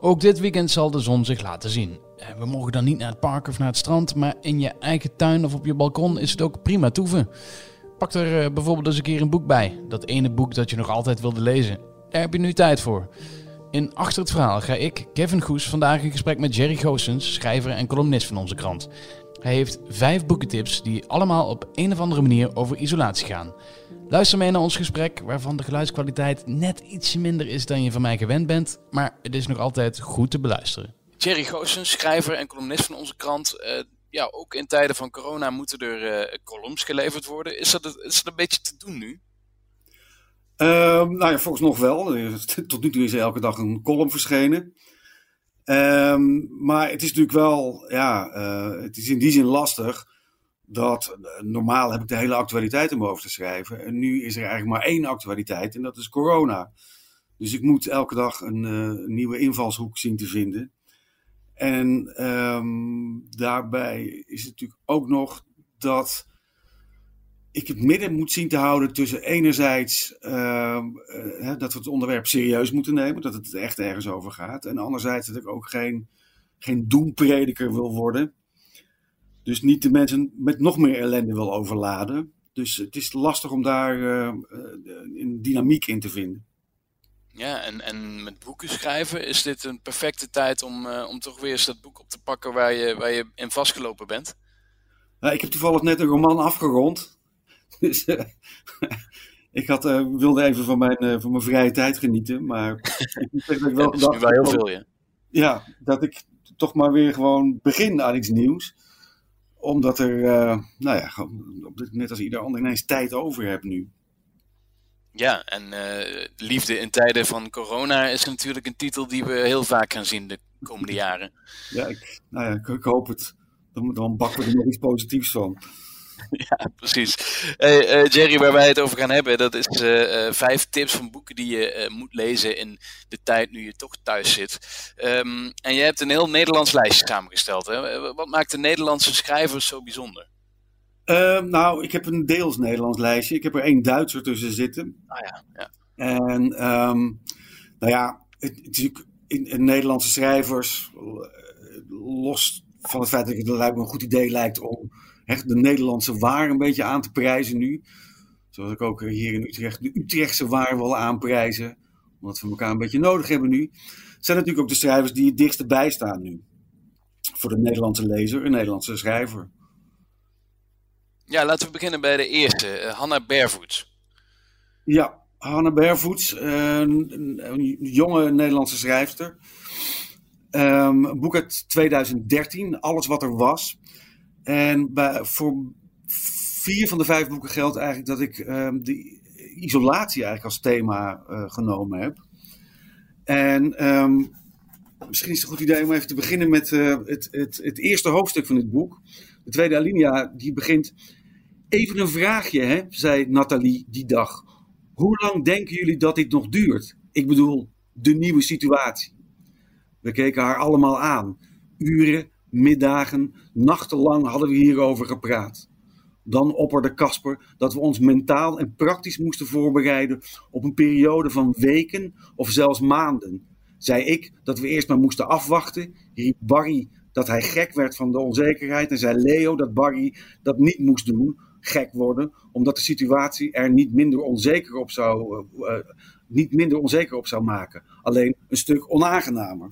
Ook dit weekend zal de zon zich laten zien. We mogen dan niet naar het park of naar het strand, maar in je eigen tuin of op je balkon is het ook prima toeven. Pak er eh, bijvoorbeeld eens een keer een boek bij. Dat ene boek dat je nog altijd wilde lezen. Daar heb je nu tijd voor. In Achter het Verhaal ga ik, Kevin Goes, vandaag in gesprek met Jerry Goossens, schrijver en columnist van onze krant. Hij heeft vijf boekentips die allemaal op een of andere manier over isolatie gaan. Luister mee naar ons gesprek, waarvan de geluidskwaliteit net ietsje minder is dan je van mij gewend bent, maar het is nog altijd goed te beluisteren. Jerry Goossens, schrijver en columnist van onze krant. Uh, ja, ook in tijden van corona moeten er uh, columns geleverd worden. Is dat, is dat een beetje te doen nu? Uh, nou ja, volgens nog wel. Tot nu toe is er elke dag een column verschenen. Um, maar het is natuurlijk wel, ja, uh, het is in die zin lastig dat normaal heb ik de hele actualiteit om over te schrijven. En nu is er eigenlijk maar één actualiteit en dat is corona. Dus ik moet elke dag een, uh, nieuwe invalshoek zien te vinden. En um, daarbij is het natuurlijk ook nog dat ik het midden moet zien te houden tussen enerzijds uh, uh, dat we het onderwerp serieus moeten nemen, dat het echt ergens over gaat. En anderzijds dat ik ook geen, geen doemprediker wil worden. Dus niet de mensen met nog meer ellende wil overladen. Dus het is lastig om daar uh, een dynamiek in te vinden. Ja, en, en met boeken schrijven, is dit een perfecte tijd om, uh, om toch weer eens dat boek op te pakken waar je, waar je in vastgelopen bent? Nou, ik heb toevallig net een roman afgerond. Dus uh, ik had, uh, wilde even van mijn, van mijn vrije tijd genieten. Maar ik dat ik wel ja, gedacht wel heel veel, ja. Ja, dat ik toch maar weer gewoon begin aan iets nieuws omdat er, uh, nou ja, net als ieder ander ineens tijd over hebt nu. Ja, en uh, Liefde in tijden van corona is natuurlijk een titel die we heel vaak gaan zien de komende jaren. Ja, ik, nou ja, ik, ik hoop het. Dan, dan bakken we er nog iets positiefs van. Ja, precies. Hey, uh, Jerry, waar wij het over gaan hebben, dat is uh, uh, vijf tips van boeken die je moet lezen in de tijd nu je toch thuis zit. Um, en je hebt een heel Nederlands lijstje samengesteld. Hè? Wat maakt de Nederlandse schrijvers zo bijzonder? Ehm, nou, ik heb een deels Nederlands lijstje. Ik heb er één Duitser tussen zitten. Ah ja, ja. En um, nou ja, het, het is in, in Nederlandse schrijvers, los van het feit dat het een goed idee lijkt om de Nederlandse waar een beetje aan te prijzen nu. Zoals ik ook hier in Utrecht de Utrechtse waar wil aanprijzen. Omdat we elkaar een beetje nodig hebben nu. Zijn natuurlijk ook de schrijvers die het dichtst bij staan nu. Voor de Nederlandse lezer, een Nederlandse schrijver. Ja, laten we beginnen bij de eerste. Uh, Hanna Bervoets. Ja, Hanna Bervoets. Uh, een, een, jonge Nederlandse schrijfster. Um, een boek uit 2013, Alles wat er was. En voor vier van de vijf boeken geldt eigenlijk dat ik um, de isolatie eigenlijk als thema uh, genomen heb. En um, misschien is het een goed idee om even te beginnen met uh, het, het, het, eerste hoofdstuk van dit boek. De tweede alinea, die begint. Even een vraagje, hè, zei Nathalie die dag. Hoe lang denken jullie dat dit nog duurt? Ik bedoel, de nieuwe situatie. We keken haar allemaal aan. Uren, middagen, nachtenlang hadden we hierover gepraat. Dan opperde Casper dat we ons mentaal en praktisch moesten voorbereiden op een periode van weken of zelfs maanden. Zei ik dat we eerst maar moesten afwachten, riep Barry dat hij gek werd van de onzekerheid en zei Leo dat Barry dat niet moest doen, gek worden, omdat de situatie er niet minder onzeker op zou, uh, uh, niet minder onzeker op zou maken, alleen een stuk onaangenamer.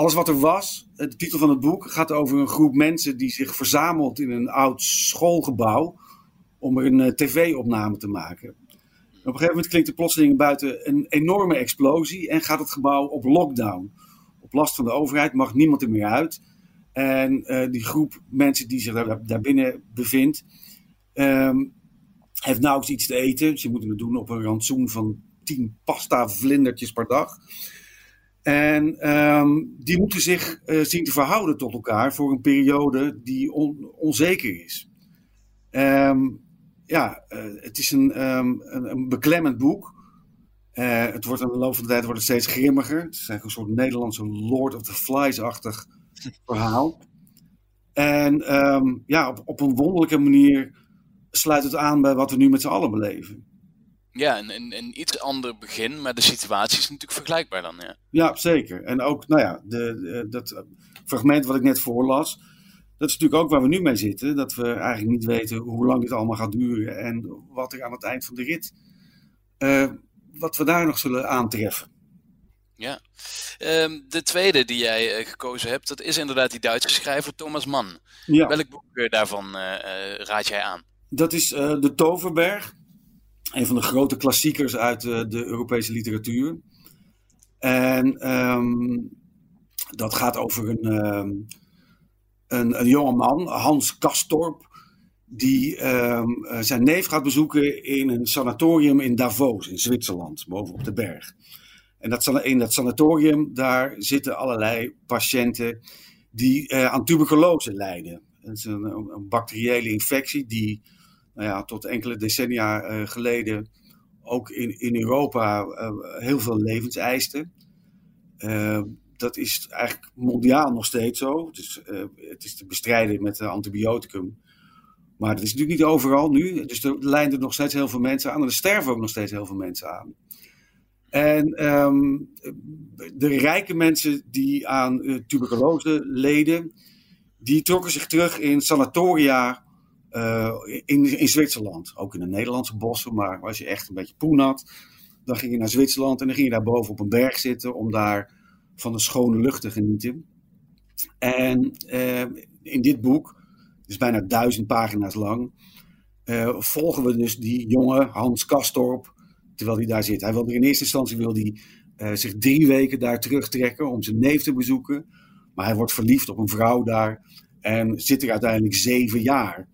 Alles wat er was, de titel van het boek, gaat over een groep mensen die zich verzamelt in een oud schoolgebouw om er een uh, tv-opname te maken. Op een gegeven moment klinkt er plotseling buiten een enorme explosie en gaat het gebouw op lockdown. Op last van de overheid mag niemand er meer uit. En uh, die groep mensen die zich daar, daar binnen bevindt, um, heeft nauwelijks iets te eten. Ze moeten het doen op een rantsoen van 10 pasta vlindertjes per dag. En um, die moeten zich uh, zien te verhouden tot elkaar voor een periode die on onzeker is. Um, ja, uh, het is een, um, een, beklemmend boek. Uh, het wordt aan de loop van de tijd wordt het steeds grimmiger. Het is eigenlijk een soort Nederlandse Lord of the Flies-achtig verhaal. En ja, op, op, een wonderlijke manier sluit het aan bij wat we nu met z'n allen beleven. Ja, een, een, een, iets ander begin, maar de situatie is natuurlijk vergelijkbaar dan. Ja, ja zeker. En ook, nou ja, de, dat fragment wat ik net voorlas, dat is natuurlijk ook waar we nu mee zitten. Dat we eigenlijk niet weten hoe lang dit allemaal gaat duren en wat er aan het eind van de rit, uh, wat we daar nog zullen aantreffen. Ja, um, de tweede die jij uh, gekozen hebt, dat is inderdaad die Duitse schrijver Thomas Mann. Ja. Welk boek daarvan uh, raad jij aan? Dat is De Toverberg een van de grote klassiekers uit de, de Europese literatuur. En um, dat gaat over een, um, een, een jonge man, Hans Kastorp, die um, zijn neef gaat bezoeken in een sanatorium in Davos, in Zwitserland, bovenop de berg. En dat, in dat sanatorium, daar zitten allerlei patiënten die uh, aan tuberculose lijden. Het is een, een bacteriële infectie die nou ja, tot enkele decennia uh, geleden ook in, in Europa uh, heel veel levens eisten. Uh, dat is eigenlijk mondiaal nog steeds zo. Is, het is te bestrijden met antibioticum. Maar dat is natuurlijk niet overal nu. Dus er lijnen nog steeds heel veel mensen aan. En er sterven ook nog steeds heel veel mensen aan. En um, de rijke mensen die aan tuberculose leden, die trokken zich terug in sanatoria uh, in, in Zwitserland. Ook in de Nederlandse bossen, maar als je echt een beetje poen had, dan ging je naar Zwitserland en dan ging je daar boven op een berg zitten om daar van de schone lucht te genieten. En uh, in dit boek, is bijna duizend pagina's lang, uh, volgen we dus die jonge Hans Kastorp, terwijl hij daar zit. Hij wilde in eerste instantie wil hij, zich drie weken daar terugtrekken om zijn neef te bezoeken. Maar hij wordt verliefd op een vrouw daar en zit er uiteindelijk zeven jaar.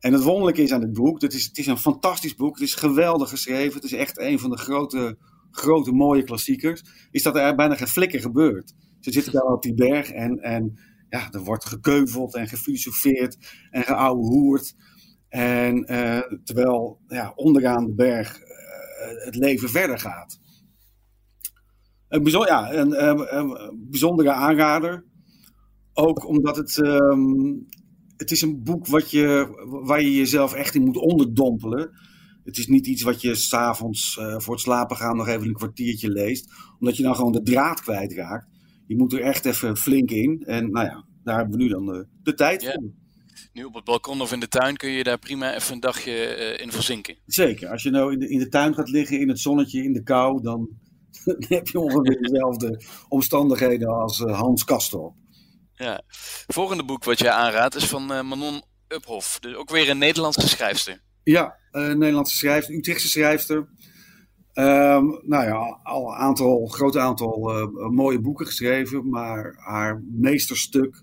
En het wonderlijke is aan het boek, het is, het is een fantastisch boek, het is geweldig geschreven, het is echt een van de grote, grote mooie klassiekers, is dat er bijna geen flikker gebeurt. Ze zitten daar op die berg en, en ja, er wordt gekeuveld en gefilosofeerd en geouwehoerd. En uh, terwijl ja, onderaan de berg uh, het leven verder gaat. Een, ja, een, een, bijzondere aanrader. Ook omdat het um, het is een boek wat je, waar je jezelf echt in moet onderdompelen. Het is niet iets wat je s'avonds uh, voor het slapen gaan nog even een kwartiertje leest. Omdat je dan gewoon de draad kwijtraakt. Je moet er echt even flink in. En nou ja, daar hebben we nu dan de, de tijd voor. Nu op het balkon of in de tuin kun je daar prima even een dagje uh, in verzinken. Zeker. Als je nou in de, in de tuin gaat liggen, in het zonnetje, in de kou, dan, heb je ongeveer dezelfde omstandigheden als uh, Hans Kastorp. Ja. Volgende boek wat jij aanraadt is van uh, Manon Uphoff. Dus ook weer een Nederlandse schrijfster. Ja, een Nederlandse schrijfster, Utrechtse schrijfster. Um, nou ja, al een aantal, groot aantal uh, mooie boeken geschreven, maar haar meesterstuk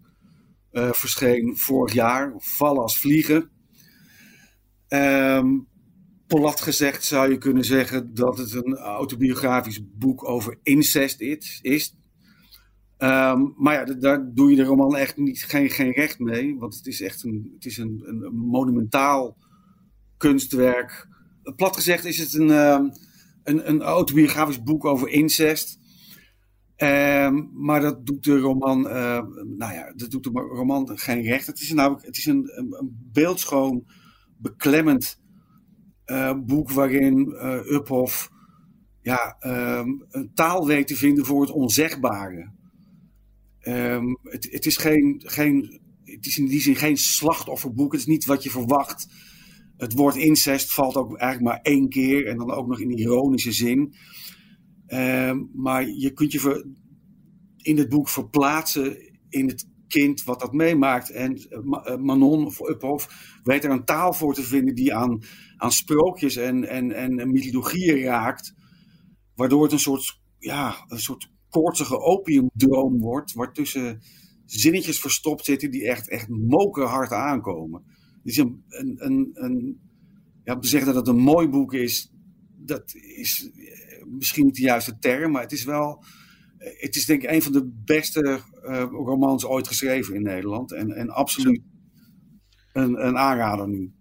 uh, verscheen vorig jaar, Vallen als vliegen. Um, gezegd zou je kunnen zeggen dat het een autobiografisch boek over incest is. Um, maar ja, daar doe je de roman echt niet, geen, geen recht mee. Want het is echt een, het is een, een monumentaal kunstwerk. Plat gezegd is het een, um, een, een autobiografisch boek over incest. Um, maar dat doet de roman, nou ja, dat doet de roman geen recht. Het is namelijk, het is een, een, beeldschoon, beklemmend uh, boek waarin uh, ja, een taal weet te vinden voor het onzegbare. Um, het, is geen, geen, het is in die zin geen slachtofferboek. Het is niet wat je verwacht. Het woord incest valt ook eigenlijk maar één keer en dan ook nog in ironische zin. Um, maar je kunt je in het boek verplaatsen in het kind wat dat meemaakt. En uh, Manon of weet er een taal voor te vinden die aan, aan sprookjes en, en, en mythologieën raakt. Waardoor het een soort, ja, een soort koortsige opiumdroom wordt, waar tussen zinnetjes verstopt zitten die echt, echt mokerhard aankomen. Het is een, een, een, een ja, om te zeggen dat het een mooi boek is, dat is eh, misschien niet de juiste term, maar het is wel, eh, het is denk ik een van de beste uh, romans ooit geschreven in Nederland. En, en absoluut een, een aanrader nu.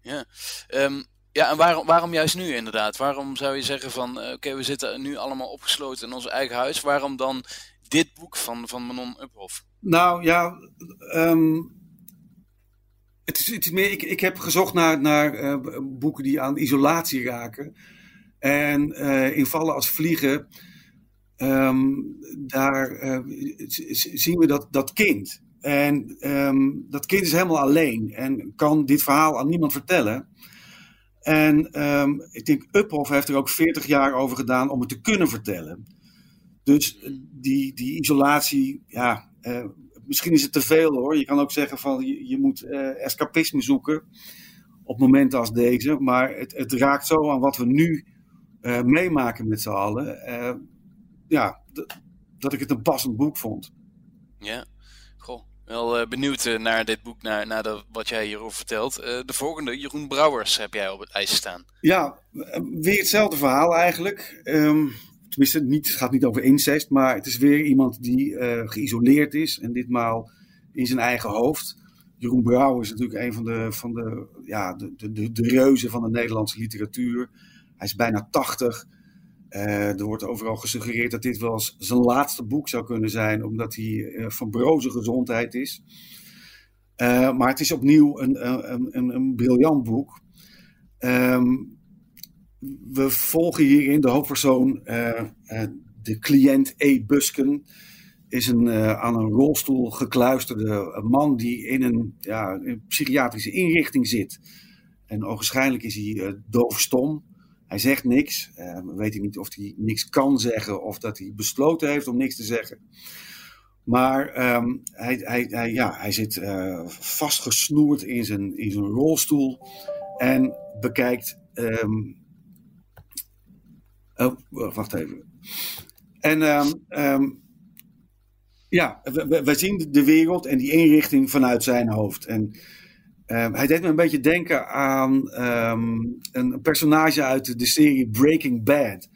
Ja, um, ja, en waarom, waarom juist nu inderdaad? Waarom zou je zeggen van, uh, oké, we zitten nu allemaal opgesloten in ons eigen huis. Waarom dan dit boek van, van Manon Uphoff? Nou ja, um, het is, het is meer, ik, ik heb gezocht naar, naar boeken die aan isolatie raken. En in vallen als vliegen, ehm, daar zien we dat, dat kind. En ehm, dat kind is helemaal alleen en kan dit verhaal aan niemand vertellen. En um, ik denk, Uphoff heeft er ook 40 jaar over gedaan om het te kunnen vertellen. Dus die, die isolatie, ja, uh, misschien is het te veel hoor. Je kan ook zeggen van je, je moet uh, escapisme zoeken op momenten als deze. Maar het, het raakt zo aan wat we nu meemaken met z'n allen. ja, dat ik het een passend boek vond. Ja, wel uh, benieuwd uh, naar dit boek, naar, naar wat jij hierover vertelt. Uh, de volgende, Jeroen Brouwers, heb jij op het ijs staan. Ja, weer hetzelfde verhaal eigenlijk. Um, tenminste, niet, het gaat niet over incest, maar het is weer iemand die geïsoleerd is. En ditmaal in zijn eigen hoofd. Jeroen Brouwers is natuurlijk een van de, van de, ja, de, de, de reuzen van de Nederlandse literatuur. Hij is bijna 80. Uh, er wordt overal gesuggereerd dat dit wel eens zijn laatste boek zou kunnen zijn, omdat hij uh, van broze gezondheid is. Uh, maar het is opnieuw een, een, een, een briljant boek. Um, we volgen hierin de hoofdpersoon, de cliënt E. Busken. Is een aan een rolstoel gekluisterde man die in een, ja, psychiatrische inrichting zit. En ogenschijnlijk is hij doofstom. Hij zegt niks. Uh, we weten niet of hij niks kan zeggen of dat hij besloten heeft om niks te zeggen. Maar um, hij, hij, hij, ja, hij zit uh, vastgesnoerd in zijn, in zijn rolstoel en bekijkt. Um, oh, wacht even. En um, ja, we, we, zien de wereld en die inrichting vanuit zijn hoofd. En Um, hij deed me een beetje denken aan um, een personage uit de serie Breaking Bad.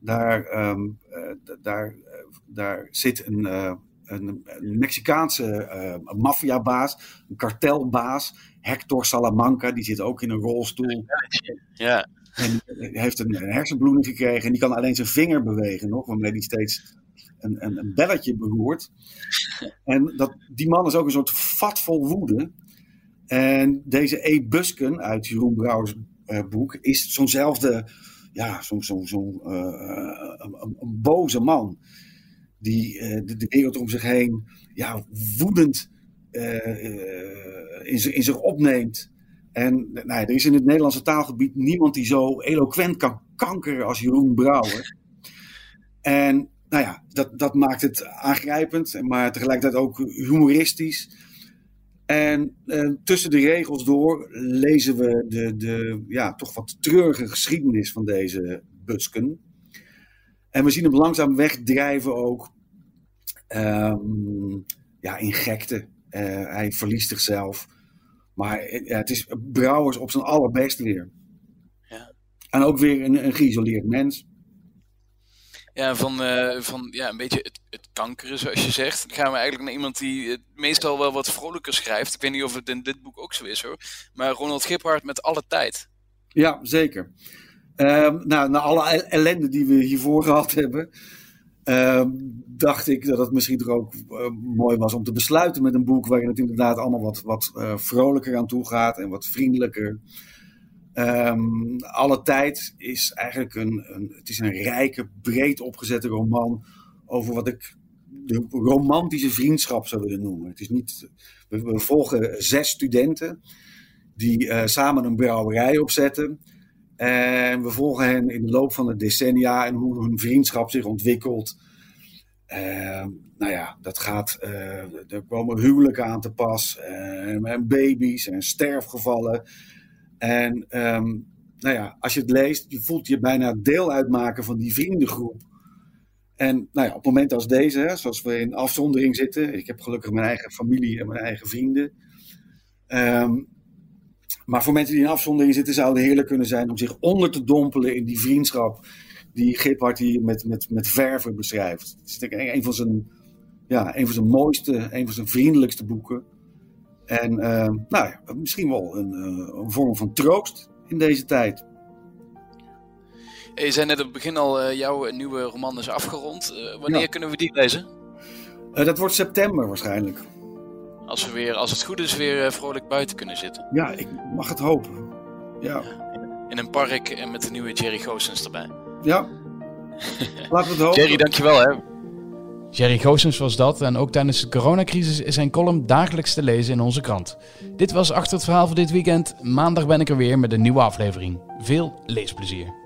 Daar, um, uh, daar, uh, daar zit een, uh, een, een, Mexicaanse maffiabaas, een kartelbaas, Hector Salamanca, die zit ook in een rolstoel. Ja. En heeft een hersenbloeding gekregen en die kan alleen zijn vinger bewegen nog, waarmee hij steeds een, een, een belletje beroert. En dat, die man is ook een soort vat vol woede. En deze E. Busken uit Jeroen Brouwers uh, boek is zo'nzelfde, ja, zo'n zo, zo, een, boze man. Die uh, de, de, wereld om zich heen ja, woedend in, zich opneemt. En nou, er is in het Nederlandse taalgebied niemand die zo eloquent kan kankeren als Jeroen Brouwer. En nou ja, dat, dat maakt het aangrijpend, maar tegelijkertijd ook humoristisch. En uh, tussen de regels door lezen we de, de ja, toch wat treurige geschiedenis van deze Busken. En we zien hem langzaam wegdrijven ook um, ja, in gekte. Uh, hij verliest zichzelf. Maar uh, het is Brouwers op zijn allerbest weer. Ja. En ook weer een, een geïsoleerd mens. Ja, van, uh, van ja, een beetje het, het, kankeren, zoals je zegt. Dan gaan we eigenlijk naar iemand die meestal wel wat vrolijker schrijft. Ik weet niet of het in dit boek ook zo is hoor. Maar Ronald Giphart met alle tijd. Ja, zeker. Um, nou, na alle ellende die we hiervoor gehad hebben, um, dacht ik dat het misschien toch ook uh, mooi was om te besluiten met een boek waarin het inderdaad allemaal wat, wat uh, vrolijker aan toe gaat en wat vriendelijker. Um, Alle tijd is eigenlijk een, een, het is een rijke, breed opgezette roman over wat ik de romantische vriendschap zou willen noemen. Het is niet, we, volgen zes studenten die uh, samen een brouwerij opzetten. En we volgen hen in de loop van de decennia en hoe hun vriendschap zich ontwikkelt. Uh, nou ja, dat gaat. Uh, er komen huwelijken aan te pas, en baby's en sterfgevallen. En um, nou ja, als je het leest, je voelt je bijna deel uitmaken van die vriendengroep. En nou ja, op momenten als deze, hè, zoals we in afzondering zitten, ik heb gelukkig mijn eigen familie en mijn eigen vrienden. Um, maar voor mensen die in afzondering zitten, zou het heerlijk kunnen zijn om zich onder te dompelen in die vriendschap die Giphart hier met, met, met verven beschrijft. Het is denk een van zijn, ja, een van zijn mooiste, een van zijn vriendelijkste boeken. En uh, nou ja, misschien wel een, uh, een, vorm van troost in deze tijd. Je zei net op het begin al, uh, jouw nieuwe roman is afgerond. wanneer ja. kunnen we die lezen? dat wordt september waarschijnlijk. Als we weer, als het goed is, weer vrolijk buiten kunnen zitten. Ja, ik mag het hopen. Ja. In een park en met de nieuwe Jerry Goossens erbij. Ja. Laten we het hopen. Jerry, dankjewel hè. Jerry Goossens was dat en ook tijdens de coronacrisis is zijn column dagelijks te lezen in onze krant. Dit was Achter het Verhaal voor dit weekend. Maandag ben ik er weer met een nieuwe aflevering. Veel leesplezier.